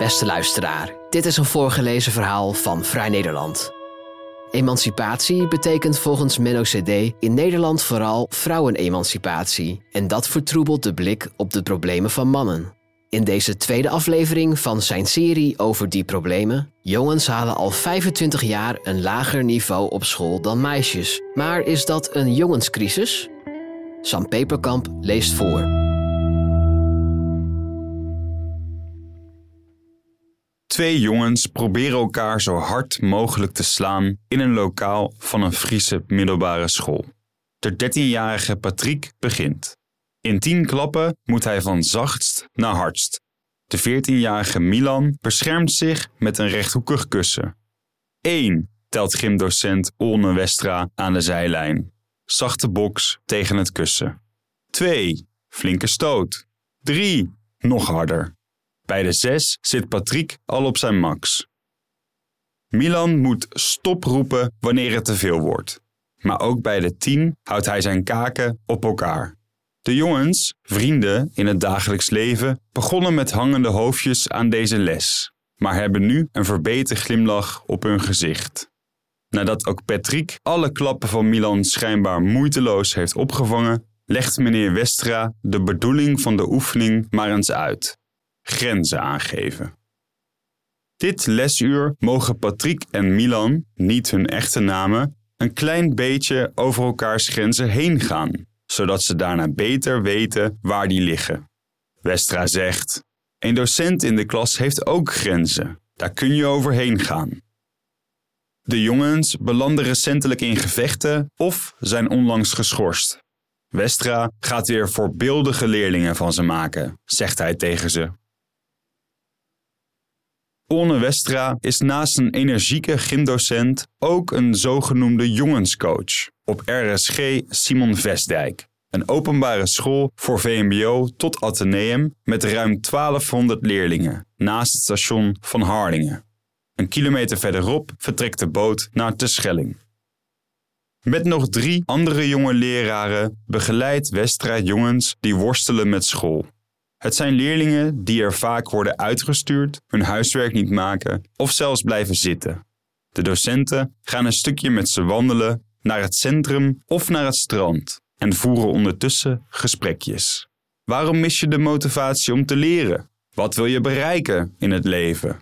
Beste luisteraar, dit is een voorgelezen verhaal van Vrij Nederland. Emancipatie betekent volgens Menno CD in Nederland vooral vrouwenemancipatie en dat vertroebelt de blik op de problemen van mannen. In deze tweede aflevering van zijn serie over die problemen, jongens halen al 25 jaar een lager niveau op school dan meisjes. Maar is dat een jongenscrisis? Sam Peperkamp leest voor. Twee jongens proberen elkaar zo hard mogelijk te slaan in een lokaal van een Friese middelbare school. De 13-jarige Patrick begint. In tien klappen moet hij van zachtst naar hardst. De 14-jarige Milan beschermt zich met een rechthoekig kussen. 1 telt gymdocent Olne Westra aan de zijlijn. Zachte boks tegen het kussen. 2. Flinke stoot. 3. Nog harder. Bij de 6 zit Patrick al op zijn max. Milan moet stop roepen wanneer het te veel wordt. Maar ook bij de 10 houdt hij zijn kaken op elkaar. De jongens, vrienden in het dagelijks leven, begonnen met hangende hoofdjes aan deze les, maar hebben nu een verbeten glimlach op hun gezicht. Nadat ook Patrick alle klappen van Milan schijnbaar moeiteloos heeft opgevangen, legt meneer Westra de bedoeling van de oefening maar eens uit. Grenzen aangeven. Dit lesuur mogen Patrick en Milan, niet hun echte namen, een klein beetje over elkaars grenzen heen gaan zodat ze daarna beter weten waar die liggen. Westra zegt: Een docent in de klas heeft ook grenzen. Daar kun je overheen gaan. De jongens belanden recentelijk in gevechten of zijn onlangs geschorst. Westra gaat weer voorbeeldige leerlingen van ze maken, zegt hij tegen ze. Onne Westra is naast een energieke gymdocent ook een zogenoemde jongenscoach op RSG Simon Vestdijk, een openbare school voor VMBO tot Atheneum met ruim 1200 leerlingen naast het station van Hardingen. Een kilometer verderop vertrekt de boot naar Terschelling. Met nog drie andere jonge leraren begeleidt Westra jongens die worstelen met school. Het zijn leerlingen die er vaak worden uitgestuurd, hun huiswerk niet maken of zelfs blijven zitten. De docenten gaan een stukje met ze wandelen naar het centrum of naar het strand en voeren ondertussen gesprekjes. Waarom mis je de motivatie om te leren? Wat wil je bereiken in het leven?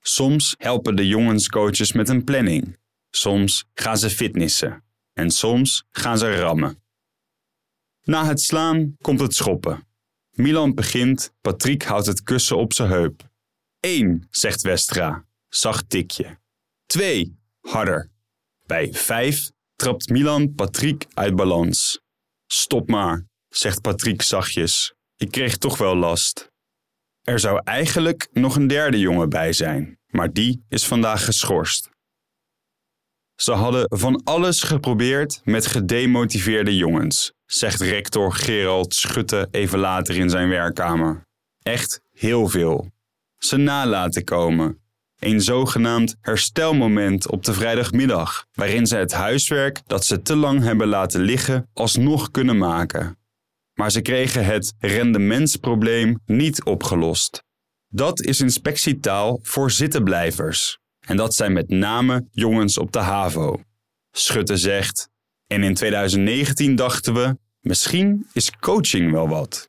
Soms helpen de jongenscoaches met een planning. Soms gaan ze fitnessen. En soms gaan ze rammen. Na het slaan komt het schoppen. Milan begint, Patrick houdt het kussen op zijn heup. Eén, zegt Westra. Zacht tikje. Twee, harder. Bij vijf trapt Milan Patrick uit balans. Stop maar, zegt Patrick zachtjes. Ik kreeg toch wel last. Er zou eigenlijk nog een derde jongen bij zijn, maar die is vandaag geschorst. Ze hadden van alles geprobeerd met gedemotiveerde jongens, zegt rector Gerald Schutte even later in zijn werkkamer. Echt heel veel. Ze nalaten komen. Een zogenaamd herstelmoment op de vrijdagmiddag, waarin ze het huiswerk dat ze te lang hebben laten liggen alsnog kunnen maken. Maar ze kregen het rendementsprobleem niet opgelost. Dat is inspectietaal voor zittenblijvers. En dat zijn met name jongens op de HAVO. Schutte zegt: En in 2019 dachten we, misschien is coaching wel wat.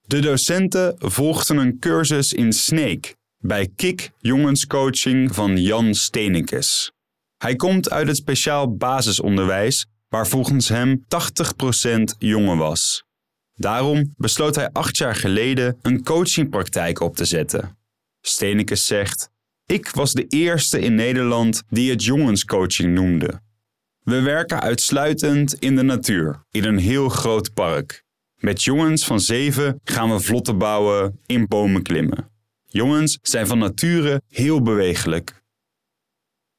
De docenten volgden een cursus in Snake bij KIK Jongenscoaching van Jan Steenekes. Hij komt uit het speciaal basisonderwijs, waar volgens hem 80% jongen was. Daarom besloot hij acht jaar geleden een coachingpraktijk op te zetten. Steenekes zegt: Ik was de eerste in Nederland die het jongenscoaching noemde. We werken uitsluitend in de natuur, in een heel groot park. Met jongens van zeven gaan we vlotten bouwen, in bomen klimmen. Jongens zijn van nature heel bewegelijk.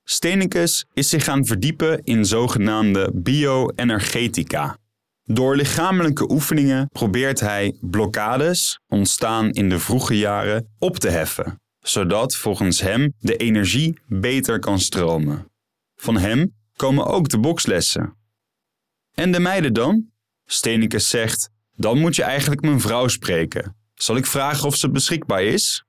Stenicus is zich gaan verdiepen in zogenaamde bioenergetica. Door lichamelijke oefeningen probeert hij blokkades, ontstaan in de vroege jaren, op te heffen, zodat volgens hem de energie beter kan stromen. Van hem komen ook de bokslessen. En de meiden dan? Stenicus zegt: Dan moet je eigenlijk mijn vrouw spreken. Zal ik vragen of ze beschikbaar is?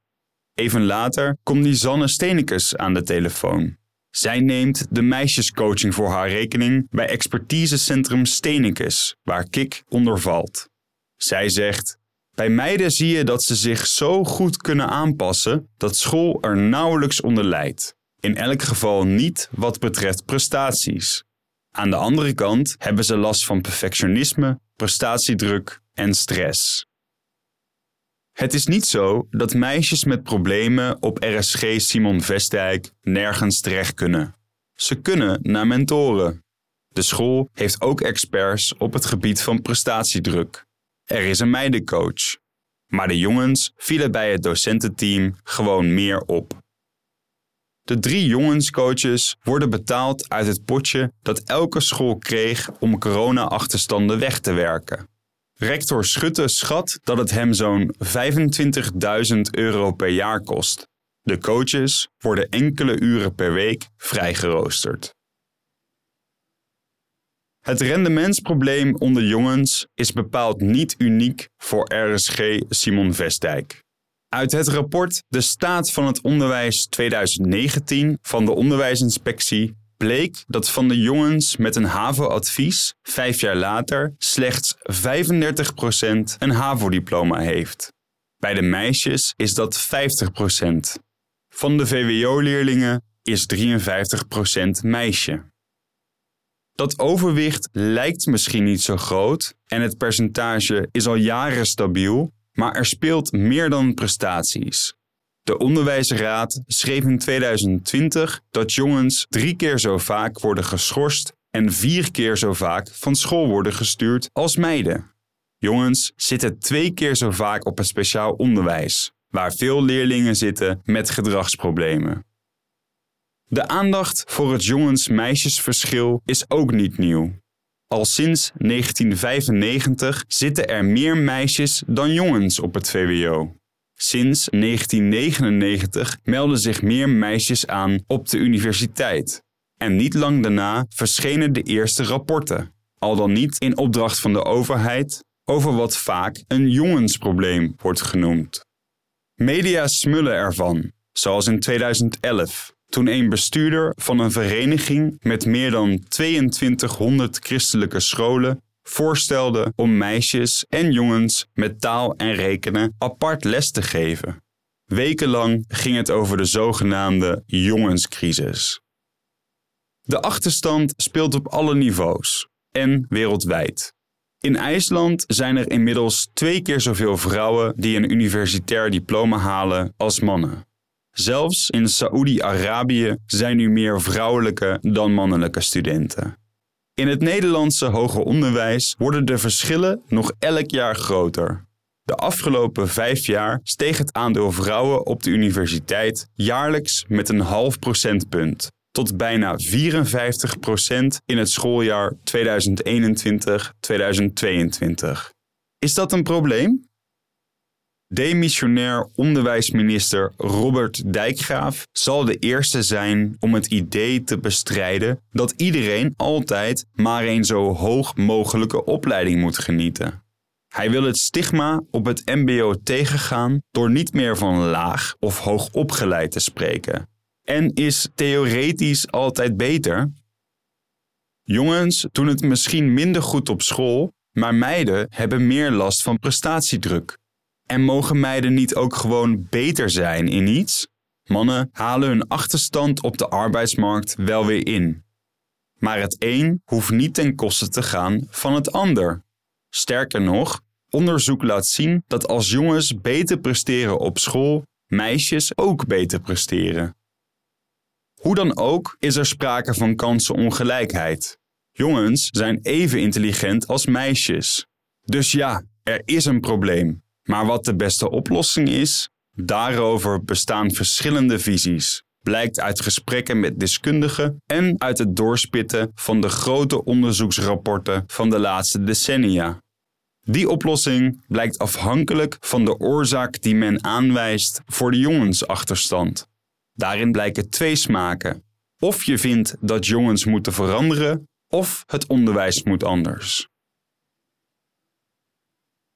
Even later komt Lisanne Stenekus aan de telefoon. Zij neemt de meisjescoaching voor haar rekening bij expertisecentrum Stenekus, waar Kik onder valt. Zij zegt: Bij meiden zie je dat ze zich zo goed kunnen aanpassen dat school er nauwelijks onder lijdt. In elk geval niet wat betreft prestaties. Aan de andere kant hebben ze last van perfectionisme, prestatiedruk en stress. Het is niet zo dat meisjes met problemen op RSG Simon Vestdijk nergens terecht kunnen. Ze kunnen naar mentoren. De school heeft ook experts op het gebied van prestatiedruk. Er is een meidencoach. Maar de jongens vielen bij het docententeam gewoon meer op. De drie jongenscoaches worden betaald uit het potje dat elke school kreeg om corona-achterstanden weg te werken. Rector Schutte schat dat het hem zo'n 25.000 euro per jaar kost. De coaches worden enkele uren per week vrijgeroosterd. Het rendementsprobleem onder jongens is bepaald niet uniek voor RSG Simon Vestdijk. Uit het rapport De Staat van het Onderwijs 2019 van de Onderwijsinspectie bleek dat van de jongens met een HAVO-advies vijf jaar later slechts 35% een HAVO-diploma heeft. Bij de meisjes is dat 50%. Van de VWO-leerlingen is 53% meisje. Dat overwicht lijkt misschien niet zo groot en het percentage is al jaren stabiel, maar er speelt meer dan prestaties. De Onderwijsraad schreef in 2020 dat jongens drie keer zo vaak worden geschorst en vier keer zo vaak van school worden gestuurd als meiden. Jongens zitten twee keer zo vaak op het speciaal onderwijs, waar veel leerlingen zitten met gedragsproblemen. De aandacht voor het jongens-meisjesverschil is ook niet nieuw. Al sinds 1995 zitten er meer meisjes dan jongens op het VWO. Sinds 1999 melden zich meer meisjes aan op de universiteit. En niet lang daarna verschenen de eerste rapporten, al dan niet in opdracht van de overheid, over wat vaak een jongensprobleem wordt genoemd. Media smullen ervan, zoals in 2011, toen een bestuurder van een vereniging met meer dan 2200 christelijke scholen voorstelde om meisjes en jongens met taal en rekenen apart les te geven. Wekenlang ging het over de zogenaamde jongenscrisis. De achterstand speelt op alle niveaus en wereldwijd. In IJsland zijn er inmiddels twee keer zoveel vrouwen die een universitair diploma halen als mannen. Zelfs in Saoedi-Arabië zijn nu meer vrouwelijke dan mannelijke studenten. In het Nederlandse hoger onderwijs worden de verschillen nog elk jaar groter. De afgelopen vijf jaar steeg het aandeel vrouwen op de universiteit jaarlijks met een half procentpunt tot bijna 54 procent in het schooljaar 2021-2022. Is dat een probleem? Demissionair onderwijsminister Robert Dijkgraaf zal de eerste zijn om het idee te bestrijden dat iedereen altijd maar een zo hoog mogelijke opleiding moet genieten. Hij wil het stigma op het MBO tegengaan door niet meer van laag of hoog opgeleid te spreken. En is theoretisch altijd beter? Jongens doen het misschien minder goed op school, maar meiden hebben meer last van prestatiedruk. En mogen meiden niet ook gewoon beter zijn in iets? Mannen halen hun achterstand op de arbeidsmarkt wel weer in. Maar het een hoeft niet ten koste te gaan van het ander. Sterker nog, onderzoek laat zien dat als jongens beter presteren op school, meisjes ook beter presteren. Hoe dan ook is er sprake van kansenongelijkheid. Jongens zijn even intelligent als meisjes. Dus ja, er is een probleem. Maar wat de beste oplossing is, daarover bestaan verschillende visies. Blijkt uit gesprekken met deskundigen en uit het doorspitten van de grote onderzoeksrapporten van de laatste decennia. Die oplossing blijkt afhankelijk van de oorzaak die men aanwijst voor de jongensachterstand. Daarin blijken twee smaken. Of je vindt dat jongens moeten veranderen, of het onderwijs moet anders.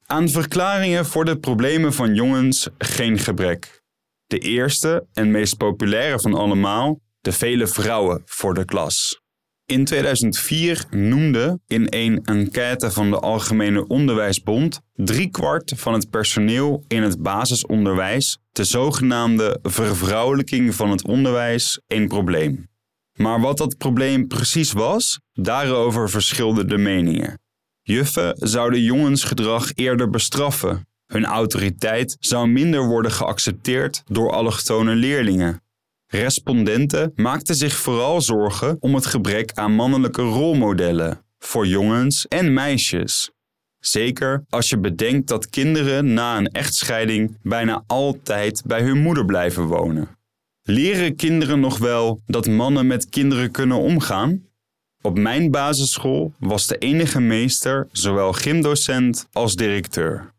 Aan verklaringen voor de problemen van jongens geen gebrek. De eerste en meest populaire van allemaal, de vele vrouwen voor de klas. In 2004 noemde in een enquête van de Algemene Onderwijsbond driekwart van het personeel in het basisonderwijs de zogenaamde vervrouwelijking van het onderwijs een probleem. Maar wat dat probleem precies was, daarover verschilden de meningen. Juffen zouden jongensgedrag eerder bestraffen. Hun autoriteit zou minder worden geaccepteerd door allochtone leerlingen. Respondenten maakten zich vooral zorgen om het gebrek aan mannelijke rolmodellen voor jongens en meisjes. Zeker als je bedenkt dat kinderen na een echtscheiding bijna altijd bij hun moeder blijven wonen. Leren kinderen nog wel dat mannen met kinderen kunnen omgaan? Op mijn basisschool was de enige meester zowel gymdocent als directeur.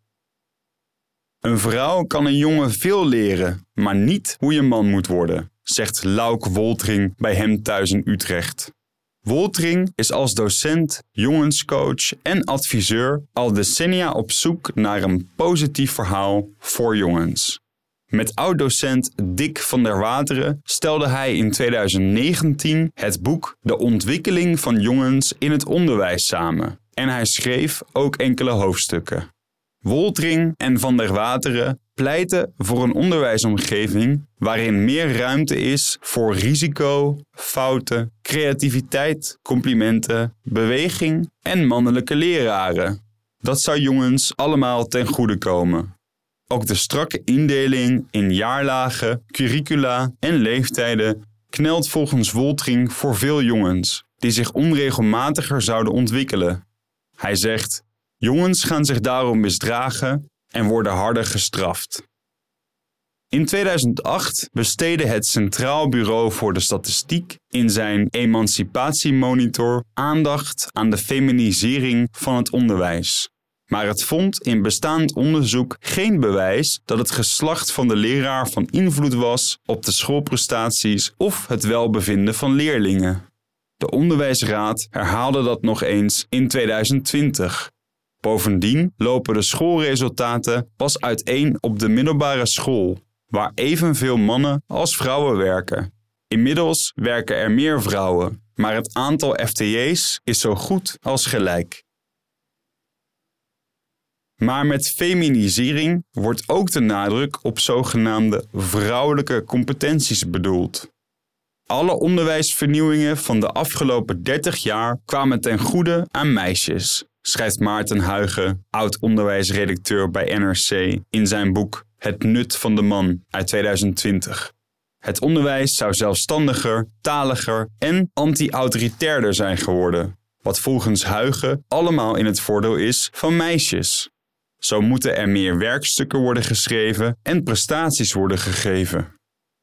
Een vrouw kan een jongen veel leren, maar niet hoe je man moet worden, zegt Lauk Woltring bij hem thuis in Utrecht. Woltring is als docent, jongenscoach en adviseur al decennia op zoek naar een positief verhaal voor jongens. Met oud-docent Dick van der Wateren stelde hij in 2019 het boek De ontwikkeling van jongens in het onderwijs samen. En hij schreef ook enkele hoofdstukken. Woltring en van der Wateren pleiten voor een onderwijsomgeving waarin meer ruimte is voor risico, fouten, creativiteit, complimenten, beweging en mannelijke leraren. Dat zou jongens allemaal ten goede komen. Ook de strakke indeling in jaarlagen, curricula en leeftijden knelt volgens Woltring voor veel jongens, die zich onregelmatiger zouden ontwikkelen. Hij zegt: Jongens gaan zich daarom misdragen en worden harder gestraft. In 2008 besteedde het Centraal Bureau voor de Statistiek in zijn Emancipatiemonitor aandacht aan de feminisering van het onderwijs. Maar het vond in bestaand onderzoek geen bewijs dat het geslacht van de leraar van invloed was op de schoolprestaties of het welbevinden van leerlingen. De Onderwijsraad herhaalde dat nog eens in 2020. Bovendien lopen de schoolresultaten pas uiteen op de middelbare school, waar evenveel mannen als vrouwen werken. Inmiddels werken er meer vrouwen, maar het aantal FTE's is zo goed als gelijk. Maar met feminisering wordt ook de nadruk op zogenaamde vrouwelijke competenties bedoeld. Alle onderwijsvernieuwingen van de afgelopen 30 jaar kwamen ten goede aan meisjes, schrijft Maarten Huigen, oud-onderwijsredacteur bij NRC, in zijn boek Het Nut van de Man uit 2020. Het onderwijs zou zelfstandiger, taliger en anti-autoritairder zijn geworden, wat volgens Huigen allemaal in het voordeel is van meisjes. Zo moeten er meer werkstukken worden geschreven en prestaties worden gegeven.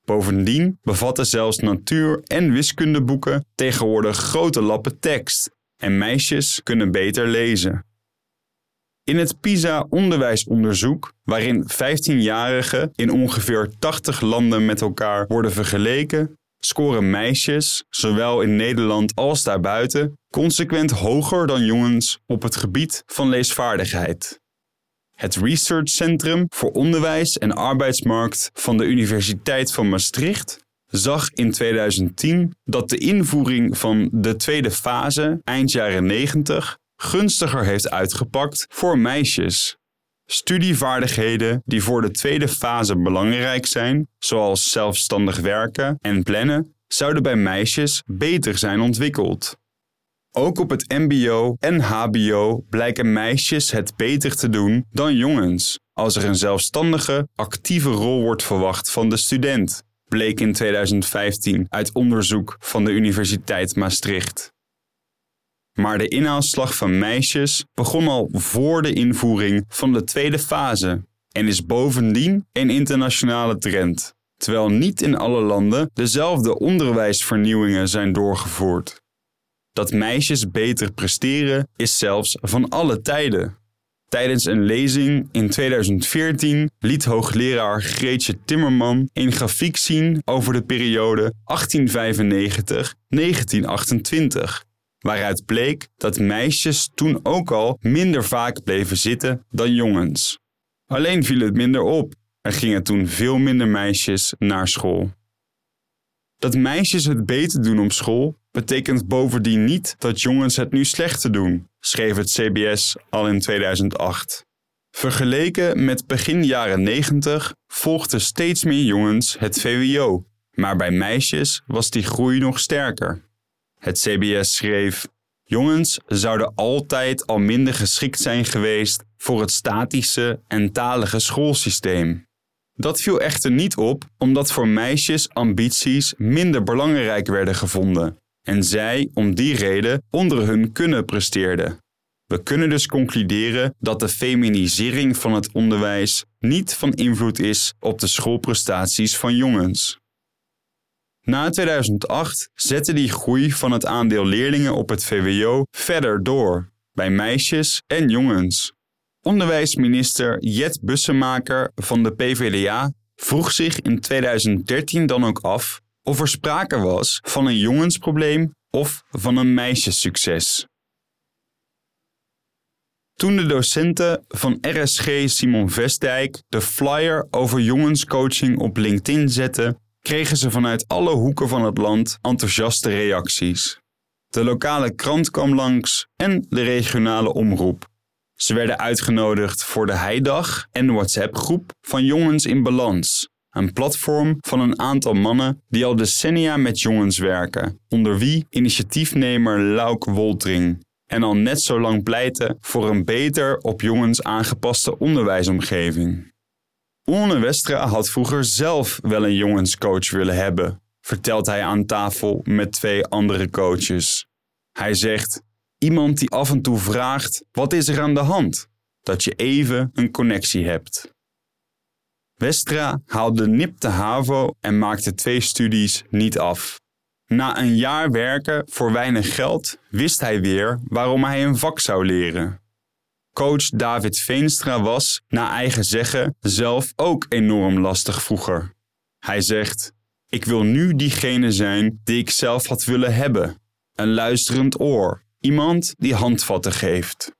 Bovendien bevatten zelfs natuur- en wiskundeboeken tegenwoordig grote lappen tekst en meisjes kunnen beter lezen. In het PISA-onderwijsonderzoek, waarin 15-jarigen in ongeveer 80 landen met elkaar worden vergeleken, scoren meisjes, zowel in Nederland als daarbuiten, consequent hoger dan jongens op het gebied van leesvaardigheid. Het Research Centrum voor Onderwijs en Arbeidsmarkt van de Universiteit van Maastricht zag in 2010 dat de invoering van de tweede fase eind jaren 90 gunstiger heeft uitgepakt voor meisjes. Studievaardigheden die voor de tweede fase belangrijk zijn, zoals zelfstandig werken en plannen, zouden bij meisjes beter zijn ontwikkeld. Ook op het MBO en HBO blijken meisjes het beter te doen dan jongens, als er een zelfstandige, actieve rol wordt verwacht van de student, bleek in 2015 uit onderzoek van de Universiteit Maastricht. Maar de inhaalslag van meisjes begon al voor de invoering van de tweede fase en is bovendien een internationale trend, terwijl niet in alle landen dezelfde onderwijsvernieuwingen zijn doorgevoerd. Dat meisjes beter presteren is zelfs van alle tijden. Tijdens een lezing in 2014 liet hoogleraar Greetje Timmerman een grafiek zien over de periode 1895-1928, waaruit bleek dat meisjes toen ook al minder vaak bleven zitten dan jongens. Alleen viel het minder op. Er gingen toen veel minder meisjes naar school. Dat meisjes het beter doen op school betekent bovendien niet dat jongens het nu slechter doen, schreef het CBS al in 2008. Vergeleken met begin jaren 90 volgden steeds meer jongens het VWO, maar bij meisjes was die groei nog sterker. Het CBS schreef: Jongens zouden altijd al minder geschikt zijn geweest voor het statische en talige schoolsysteem. Dat viel echter niet op, omdat voor meisjes ambities minder belangrijk werden gevonden en zij om die reden onder hun kunnen presteerden. We kunnen dus concluderen dat de feminisering van het onderwijs niet van invloed is op de schoolprestaties van jongens. Na 2008 zette die groei van het aandeel leerlingen op het VWO verder door, bij meisjes en jongens. Onderwijsminister Jet Bussemaker van de PvdA vroeg zich in 2013 dan ook af of er sprake was van een jongensprobleem of van een meisjessucces. Toen de docenten van RSG Simon Vestdijk de flyer over jongenscoaching op LinkedIn zetten, kregen ze vanuit alle hoeken van het land enthousiaste reacties. De lokale krant kwam langs en de regionale omroep. Ze werden uitgenodigd voor de Heidag en WhatsApp-groep van Jongens in Balans, een platform van een aantal mannen die al decennia met jongens werken, onder wie initiatiefnemer Lauk Woltring, en al net zo lang pleiten voor een beter op jongens aangepaste onderwijsomgeving. Onne Westra had vroeger zelf wel een jongenscoach willen hebben, vertelt hij aan tafel met twee andere coaches. Hij zegt: Iemand die af en toe vraagt: wat is er aan de hand? Dat je even een connectie hebt. Westra haalde nipte HAVO en maakte twee studies niet af. Na een jaar werken voor weinig geld wist hij weer waarom hij een vak zou leren. Coach David Veenstra was, naar eigen zeggen, zelf ook enorm lastig vroeger. Hij zegt: Ik wil nu diegene zijn die ik zelf had willen hebben. Een luisterend oor, iemand die handvatten geeft.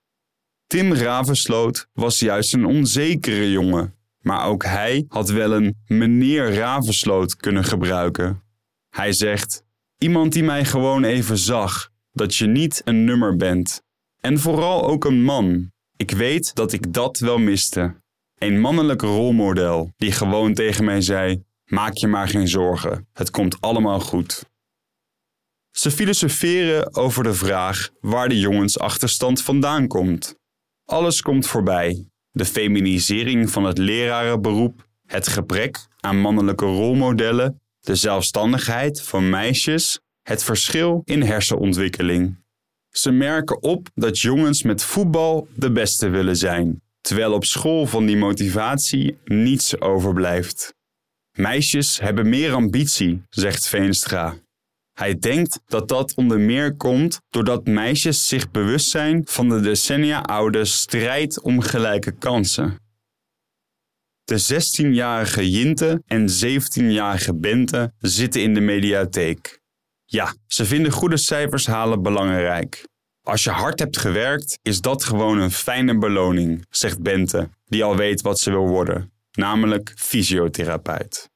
Tim Ravensloot was juist een onzekere jongen, maar ook hij had wel een meneer Ravensloot kunnen gebruiken. Hij zegt: Iemand die mij gewoon even zag, dat je niet een nummer bent. En vooral ook een man. Ik weet dat ik dat wel miste. Een mannelijk rolmodel die gewoon tegen mij zei: Maak je maar geen zorgen, het komt allemaal goed. Ze filosoferen over de vraag waar de jongensachterstand vandaan komt. Alles komt voorbij: de feminisering van het lerarenberoep, het gebrek aan mannelijke rolmodellen de zelfstandigheid van meisjes, het verschil in hersenontwikkeling. Ze merken op dat jongens met voetbal de beste willen zijn, terwijl op school van die motivatie niets overblijft. Meisjes hebben meer ambitie, zegt Veenstra. Hij denkt dat dat onder meer komt doordat meisjes zich bewust zijn van de decennia oude strijd om gelijke kansen. De 16-jarige Jinte en 17-jarige Bente zitten in de mediatheek. Ja, ze vinden goede cijfers halen belangrijk. Als je hard hebt gewerkt, is dat gewoon een fijne beloning, zegt Bente, die al weet wat ze wil worden, namelijk fysiotherapeut.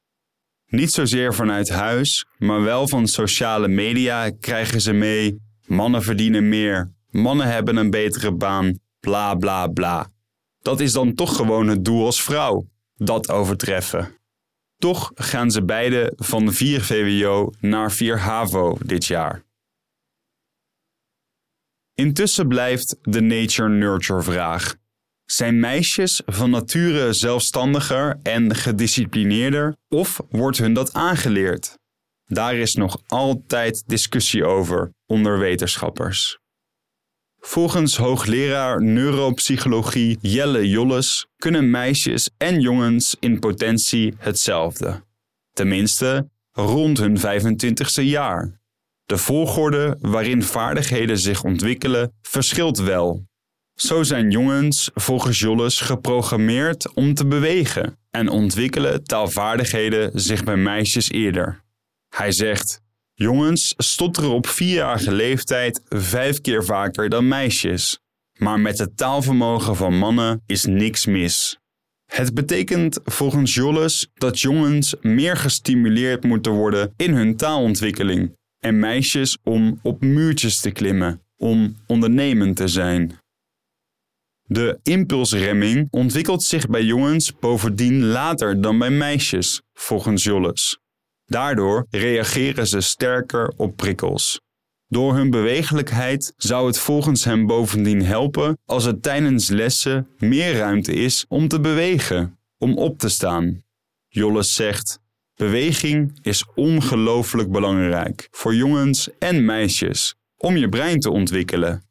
Niet zozeer vanuit huis, maar wel van sociale media krijgen ze mee: mannen verdienen meer, mannen hebben een betere baan, bla bla bla. Dat is dan toch gewoon het doel als vrouw dat overtreffen. Toch gaan ze beide van 4 VWO naar 4 HAVO dit jaar. Intussen blijft de nature-nurture vraag. Zijn meisjes van nature zelfstandiger en gedisciplineerder of wordt hun dat aangeleerd? Daar is nog altijd discussie over onder wetenschappers. Volgens hoogleraar neuropsychologie Jelle Jolles kunnen meisjes en jongens in potentie hetzelfde. Tenminste, rond hun 25ste jaar. De volgorde waarin vaardigheden zich ontwikkelen verschilt wel. Zo zijn jongens volgens Jolles geprogrammeerd om te bewegen en ontwikkelen taalvaardigheden zich bij meisjes eerder. Hij zegt: Jongens stotteren op vierjarige leeftijd vijf keer vaker dan meisjes. Maar met het taalvermogen van mannen is niks mis. Het betekent volgens Jolles dat jongens meer gestimuleerd moeten worden in hun taalontwikkeling en meisjes om op muurtjes te klimmen, om ondernemend te zijn. De impulsremming ontwikkelt zich bij jongens bovendien later dan bij meisjes, volgens Jolles. Daardoor reageren ze sterker op prikkels. Door hun bewegelijkheid zou het volgens hem bovendien helpen als er tijdens lessen meer ruimte is om te bewegen, om op te staan. Jolles zegt: Beweging is ongelooflijk belangrijk voor jongens en meisjes om je brein te ontwikkelen.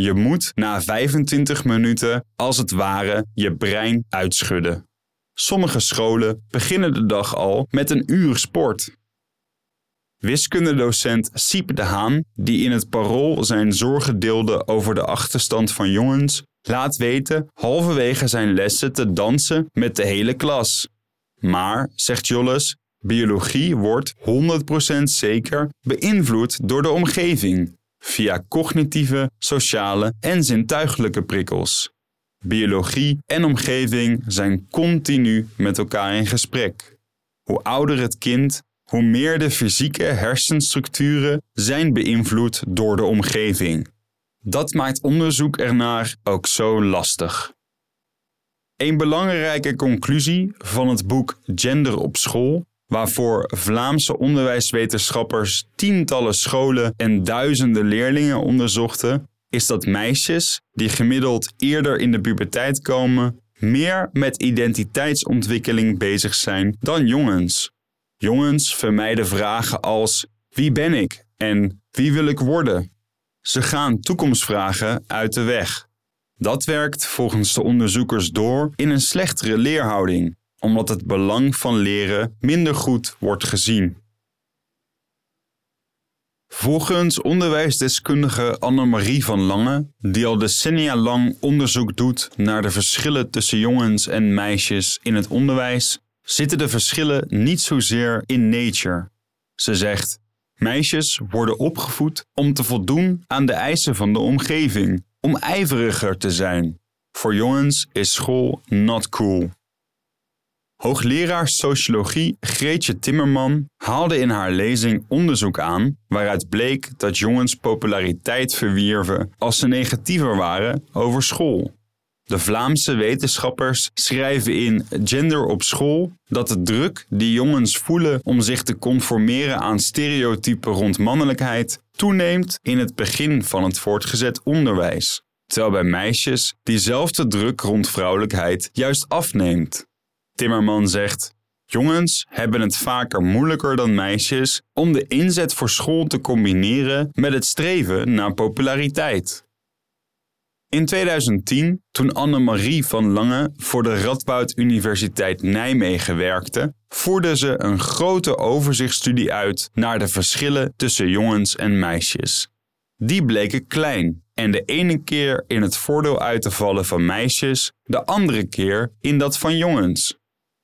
Je moet na 25 minuten als het ware je brein uitschudden. Sommige scholen beginnen de dag al met een uur sport. Wiskundedocent Siep de Haan, die in het parool zijn zorgen deelde over de achterstand van jongens, laat weten halverwege zijn lessen te dansen met de hele klas. Maar, zegt Jolles, biologie wordt 100% zeker beïnvloed door de omgeving, via cognitieve, sociale en zintuigelijke prikkels. Biologie en omgeving zijn continu met elkaar in gesprek. Hoe ouder het kind, hoe meer de fysieke hersenstructuren zijn beïnvloed door de omgeving. Dat maakt onderzoek ernaar ook zo lastig. Een belangrijke conclusie van het boek Gender op school, waarvoor Vlaamse onderwijswetenschappers tientallen scholen en duizenden leerlingen onderzochten, is dat meisjes die gemiddeld eerder in de puberteit komen, meer met identiteitsontwikkeling bezig zijn dan jongens. Jongens vermijden vragen als wie ben ik en wie wil ik worden? Ze gaan toekomstvragen uit de weg. Dat werkt volgens de onderzoekers door in een slechtere leerhouding, omdat het belang van leren minder goed wordt gezien. Volgens onderwijsdeskundige Annemarie van Lange, die al decennia lang onderzoek doet naar de verschillen tussen jongens en meisjes in het onderwijs, zitten de verschillen niet zozeer in nature. Ze zegt: Meisjes worden opgevoed om te voldoen aan de eisen van de omgeving, om ijveriger te zijn. Voor jongens is school not cool. Hoogleraar sociologie Greetje Timmerman haalde in haar lezing onderzoek aan waaruit bleek dat jongens populariteit verwierven als ze negatiever waren over school. De Vlaamse wetenschappers schrijven in Gender op school dat de druk die jongens voelen om zich te conformeren aan stereotypen rond mannelijkheid toeneemt in het begin van het voortgezet onderwijs, terwijl bij meisjes diezelfde druk rond vrouwelijkheid juist afneemt. Timmerman zegt: Jongens hebben het vaker moeilijker dan meisjes om de inzet voor school te combineren met het streven naar populariteit. In 2010, toen Annemarie van Lange voor de Radboud Universiteit Nijmegen werkte, voerde ze een grote overzichtsstudie uit naar de verschillen tussen jongens en meisjes. Die bleken klein en de ene keer in het voordeel uit te vallen van meisjes, de andere keer in dat van jongens.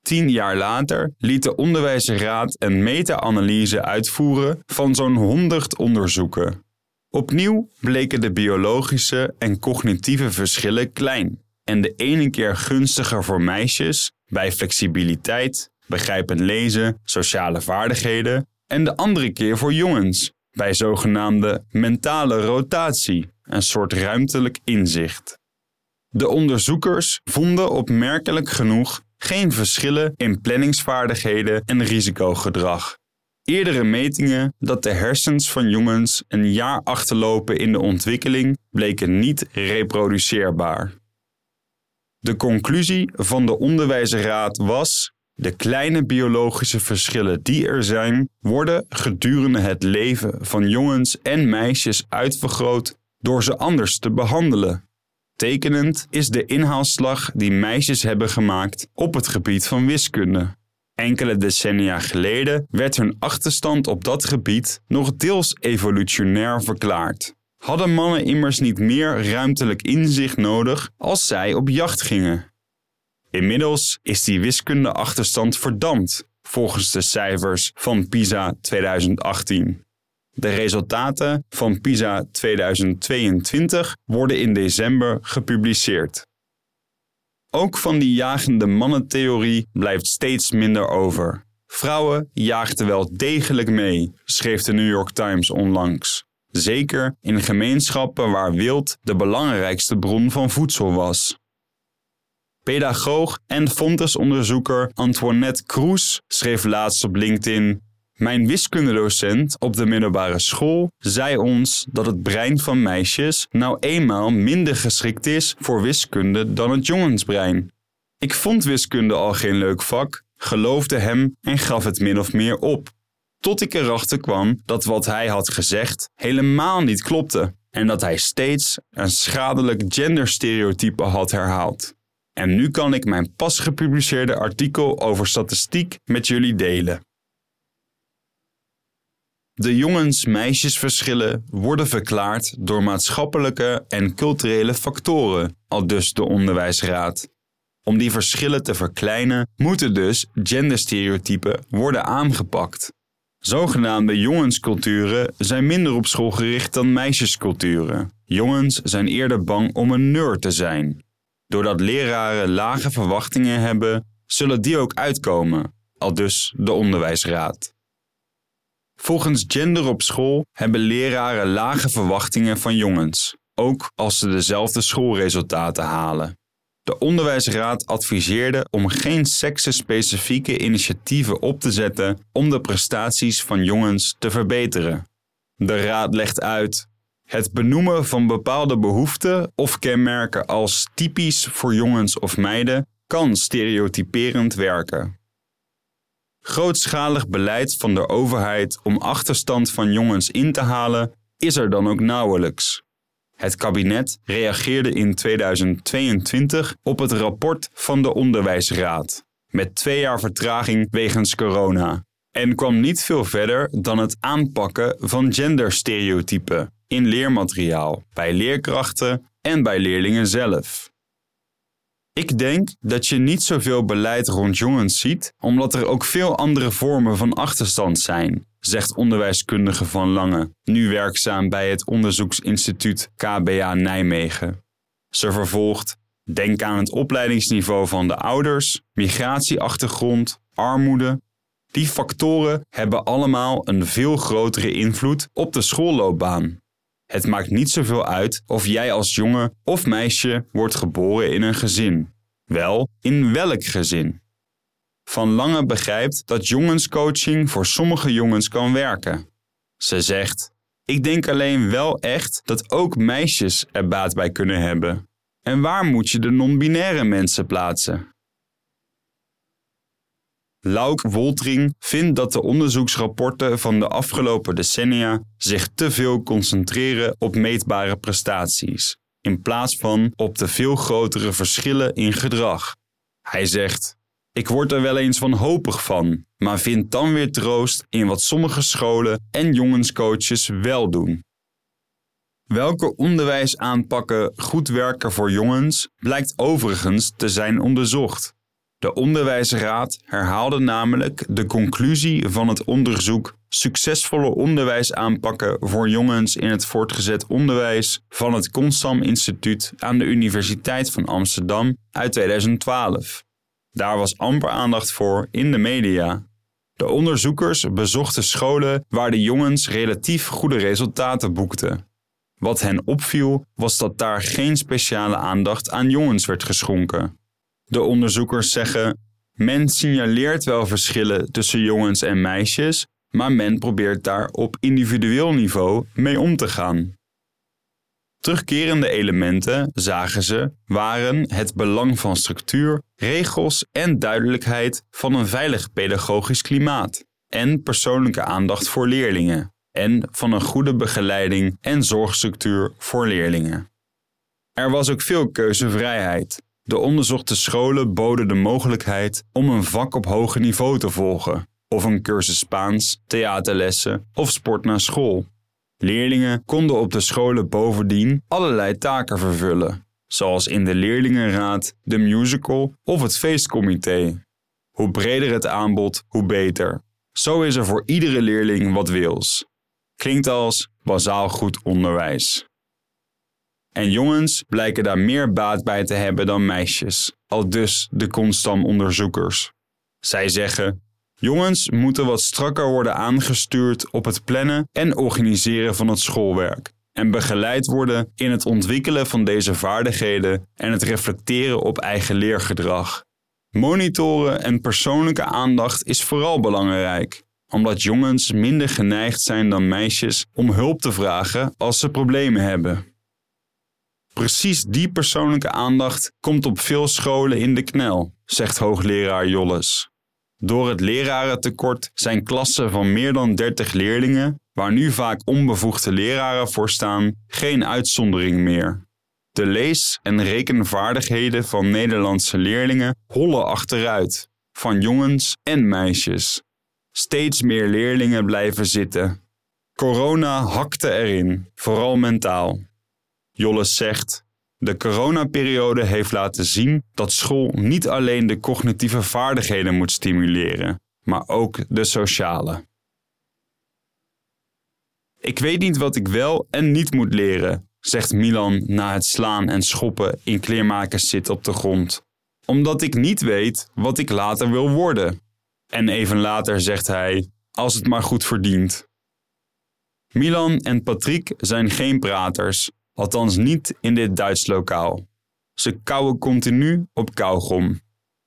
Tien jaar later liet de Onderwijsraad een meta-analyse uitvoeren van zo'n 100 onderzoeken. Opnieuw bleken de biologische en cognitieve verschillen klein en de ene keer gunstiger voor meisjes bij flexibiliteit, begrijpend lezen, sociale vaardigheden en de andere keer voor jongens bij zogenaamde mentale rotatie, een soort ruimtelijk inzicht. De onderzoekers vonden opmerkelijk genoeg geen verschillen in planningsvaardigheden en risicogedrag. Eerdere metingen dat de hersens van jongens een jaar achterlopen in de ontwikkeling bleken niet reproduceerbaar. De conclusie van de onderwijsraad was: de kleine biologische verschillen die er zijn, worden gedurende het leven van jongens en meisjes uitvergroot door ze anders te behandelen. Tekenend is de inhaalslag die meisjes hebben gemaakt op het gebied van wiskunde. Enkele decennia geleden werd hun achterstand op dat gebied nog deels evolutionair verklaard. Hadden mannen immers niet meer ruimtelijk inzicht nodig als zij op jacht gingen? Inmiddels is die wiskundeachterstand verdampt, volgens de cijfers van PISA 2018. De resultaten van PISA 2022 worden in december gepubliceerd. Ook van die jagende mannentheorie blijft steeds minder over. Vrouwen jaagden wel degelijk mee, schreef de New York Times onlangs. Zeker in gemeenschappen waar wild de belangrijkste bron van voedsel was. Pedagoog en Fontes-onderzoeker Antoinette Kroes schreef laatst op LinkedIn: Mijn wiskundedocent op de middelbare school zei ons dat het brein van meisjes nou eenmaal minder geschikt is voor wiskunde dan het jongensbrein. Ik vond wiskunde al geen leuk vak, geloofde hem en gaf het min of meer op. Tot ik erachter kwam dat wat hij had gezegd helemaal niet klopte en dat hij steeds een schadelijk genderstereotype had herhaald. En nu kan ik mijn pas gepubliceerde artikel over statistiek met jullie delen. De jongens-meisjesverschillen worden verklaard door maatschappelijke en culturele factoren, al dus de onderwijsraad. Om die verschillen te verkleinen, moeten dus genderstereotypen worden aangepakt. Zogenaamde jongensculturen zijn minder op school gericht dan meisjesculturen. Jongens zijn eerder bang om een nerd te zijn. Doordat leraren lage verwachtingen hebben, zullen die ook uitkomen, al dus de onderwijsraad. Volgens Gender op school hebben leraren lage verwachtingen van jongens, ook als ze dezelfde schoolresultaten halen. De onderwijsraad adviseerde om geen seksenspecifieke initiatieven op te zetten om de prestaties van jongens te verbeteren. De raad legt uit het benoemen van bepaalde behoeften of kenmerken als typisch voor jongens of meiden kan stereotyperend werken. Grootschalig beleid van de overheid om achterstand van jongens in te halen is er dan ook nauwelijks. Het kabinet reageerde in 2022 op het rapport van de Onderwijsraad, met twee jaar vertraging wegens corona, en kwam niet veel verder dan het aanpakken van genderstereotypen in leermateriaal, bij leerkrachten en bij leerlingen zelf. Ik denk dat je niet zoveel beleid rond jongens ziet, omdat er ook veel andere vormen van achterstand zijn, zegt onderwijskundige Van Lange, nu werkzaam bij het onderzoeksinstituut KBA Nijmegen. Ze vervolgt: Denk aan het opleidingsniveau van de ouders, migratieachtergrond, armoede. Die factoren hebben allemaal een veel grotere invloed op de schoolloopbaan. Het maakt niet zoveel uit of jij als jongen of meisje wordt geboren in een gezin. Wel, in welk gezin? Van Lange begrijpt dat jongenscoaching voor sommige jongens kan werken. Ze zegt: Ik denk alleen wel echt dat ook meisjes er baat bij kunnen hebben. En waar moet je de non-binaire mensen plaatsen? Lauk Woltring vindt dat de onderzoeksrapporten van de afgelopen decennia zich te veel concentreren op meetbare prestaties, in plaats van op de veel grotere verschillen in gedrag. Hij zegt: Ik word er wel eens wanhopig van, maar vind dan weer troost in wat sommige scholen en jongenscoaches wel doen. Welke onderwijsaanpakken goed werken voor jongens blijkt overigens te zijn onderzocht. De Onderwijsraad herhaalde namelijk de conclusie van het onderzoek Succesvolle onderwijsaanpakken voor jongens in het voortgezet onderwijs van het Constam Instituut aan de Universiteit van Amsterdam uit 2012. Daar was amper aandacht voor in de media. De onderzoekers bezochten scholen waar de jongens relatief goede resultaten boekten. Wat hen opviel was dat daar geen speciale aandacht aan jongens werd geschonken. De onderzoekers zeggen: men signaleert wel verschillen tussen jongens en meisjes, maar men probeert daar op individueel niveau mee om te gaan. Terugkerende elementen, zagen ze, waren het belang van structuur, regels en duidelijkheid van een veilig pedagogisch klimaat en persoonlijke aandacht voor leerlingen en van een goede begeleiding en zorgstructuur voor leerlingen. Er was ook veel keuzevrijheid. De onderzochte scholen boden de mogelijkheid om een vak op hoger niveau te volgen, of een cursus Spaans, theaterlessen of sport na school. Leerlingen konden op de scholen bovendien allerlei taken vervullen, zoals in de leerlingenraad, de musical of het feestcomité. Hoe breder het aanbod, hoe beter. Zo is er voor iedere leerling wat wils. Klinkt als bazaal goed onderwijs. En jongens blijken daar meer baat bij te hebben dan meisjes, al dus de Constam-onderzoekers. Zij zeggen: jongens moeten wat strakker worden aangestuurd op het plannen en organiseren van het schoolwerk en begeleid worden in het ontwikkelen van deze vaardigheden en het reflecteren op eigen leergedrag. Monitoren en persoonlijke aandacht is vooral belangrijk, omdat jongens minder geneigd zijn dan meisjes om hulp te vragen als ze problemen hebben. Precies die persoonlijke aandacht komt op veel scholen in de knel, zegt hoogleraar Jolles. Door het lerarentekort zijn klassen van meer dan 30 leerlingen, waar nu vaak onbevoegde leraren voor staan, geen uitzondering meer. De lees- en rekenvaardigheden van Nederlandse leerlingen hollen achteruit, van jongens en meisjes. Steeds meer leerlingen blijven zitten. Corona hakte erin, vooral mentaal. Jolles zegt: De coronaperiode heeft laten zien dat school niet alleen de cognitieve vaardigheden moet stimuleren, maar ook de sociale. Ik weet niet wat ik wel en niet moet leren, zegt Milan na het slaan en schoppen in kleermakers zit op de grond. Omdat ik niet weet wat ik later wil worden. En even later zegt hij: Als het maar goed verdient. Milan en Patrick zijn geen praters, althans niet in dit Duits lokaal. Ze kauwen continu op kauwgom.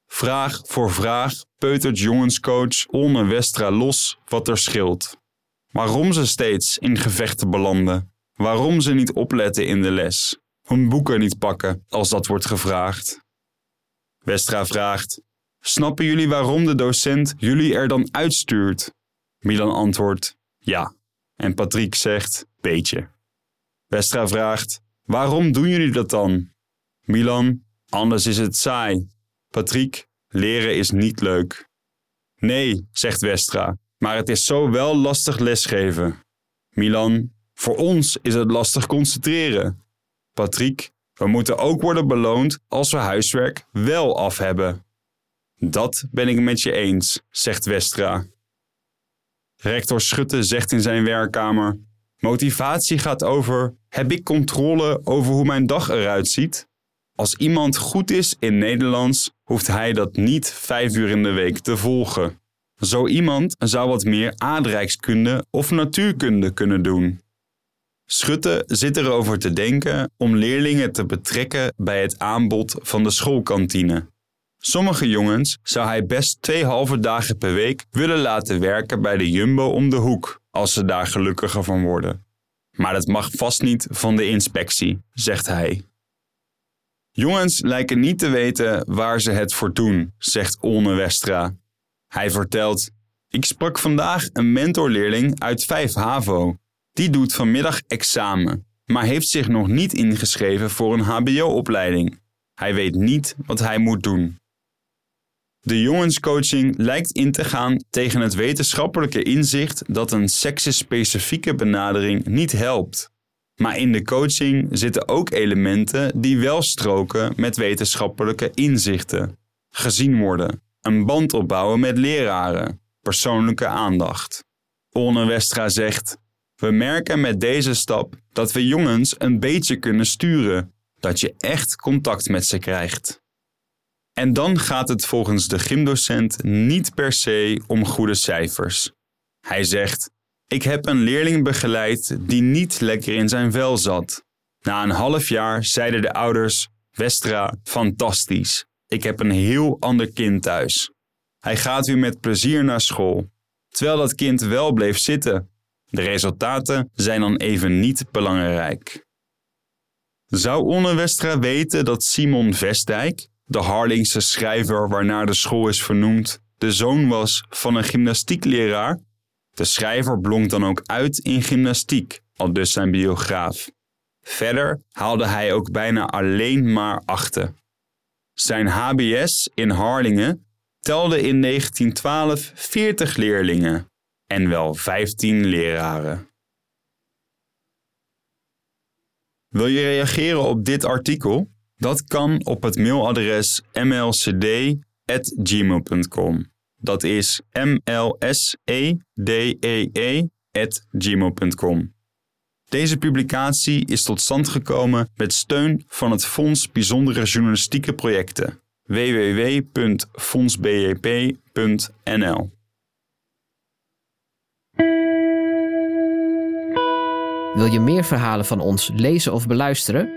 Vraag voor vraag peutert jongenscoach Olne Westra los wat er scheelt. Waarom ze steeds in gevechten belanden. Waarom ze niet opletten in de les. Hun boeken niet pakken als dat wordt gevraagd. Westra vraagt: Snappen jullie waarom de docent jullie er dan uitstuurt? Milan antwoordt: Ja. En Patrick zegt: Beetje. Westra vraagt: Waarom doen jullie dat dan? Milan: Anders is het saai. Patrick: Leren is niet leuk. Nee, zegt Westra, maar het is zo wel lastig lesgeven. Milan: Voor ons is het lastig concentreren. Patrick: We moeten ook worden beloond als we huiswerk wel af hebben. Dat ben ik met je eens, zegt Westra. Rector Schutte zegt in zijn werkkamer: Motivatie gaat over: heb ik controle over hoe mijn dag eruit ziet? Als iemand goed is in Nederlands, hoeft hij dat niet vijf uur in de week te volgen. Zo iemand zou wat meer aardrijkskunde of natuurkunde kunnen doen. Schutte zit erover te denken om leerlingen te betrekken bij het aanbod van de schoolkantine. Sommige jongens zou hij best twee halve dagen per week willen laten werken bij de Jumbo om de hoek, als ze daar gelukkiger van worden. Maar dat mag vast niet van de inspectie, zegt hij. Jongens lijken niet te weten waar ze het voor doen, zegt Olne Westra. Hij vertelt: Ik sprak vandaag een mentorleerling uit 5 HAVO. Die doet vanmiddag examen, maar heeft zich nog niet ingeschreven voor een HBO-opleiding. Hij weet niet wat hij moet doen. De jongenscoaching lijkt in te gaan tegen het wetenschappelijke inzicht dat een seksespecifieke benadering niet helpt. Maar in de coaching zitten ook elementen die wel stroken met wetenschappelijke inzichten. Gezien worden, een band opbouwen met leraren, persoonlijke aandacht. Olne Westra zegt: We merken met deze stap dat we jongens een beetje kunnen sturen, dat je echt contact met ze krijgt. En dan gaat het volgens de gymdocent niet per se om goede cijfers. Hij zegt: Ik heb een leerling begeleid die niet lekker in zijn vel zat. Na een half jaar zeiden de ouders: Westra, fantastisch. Ik heb een heel ander kind thuis. Hij gaat weer met plezier naar school. Terwijl dat kind wel bleef zitten. De resultaten zijn dan even niet belangrijk. Zou Onne Westra weten dat Simon Vestdijk, de Harlingse schrijver waarnaar de school is vernoemd, de zoon was van een gymnastiekleraar? De schrijver blonk dan ook uit in gymnastiek, al dus zijn biograaf. Verder haalde hij ook bijna alleen maar achten. Zijn HBS in Harlingen telde in 1912 40 leerlingen en wel 15 leraren. Wil je reageren op dit artikel? Dat kan op het mailadres mlcd.gmail.com. Dat is mlsedee.gmail.com. Deze publicatie is tot stand gekomen met steun van het Fonds Bijzondere Journalistieke Projecten www.fondsbjp.nl Wil je meer verhalen van ons lezen of beluisteren?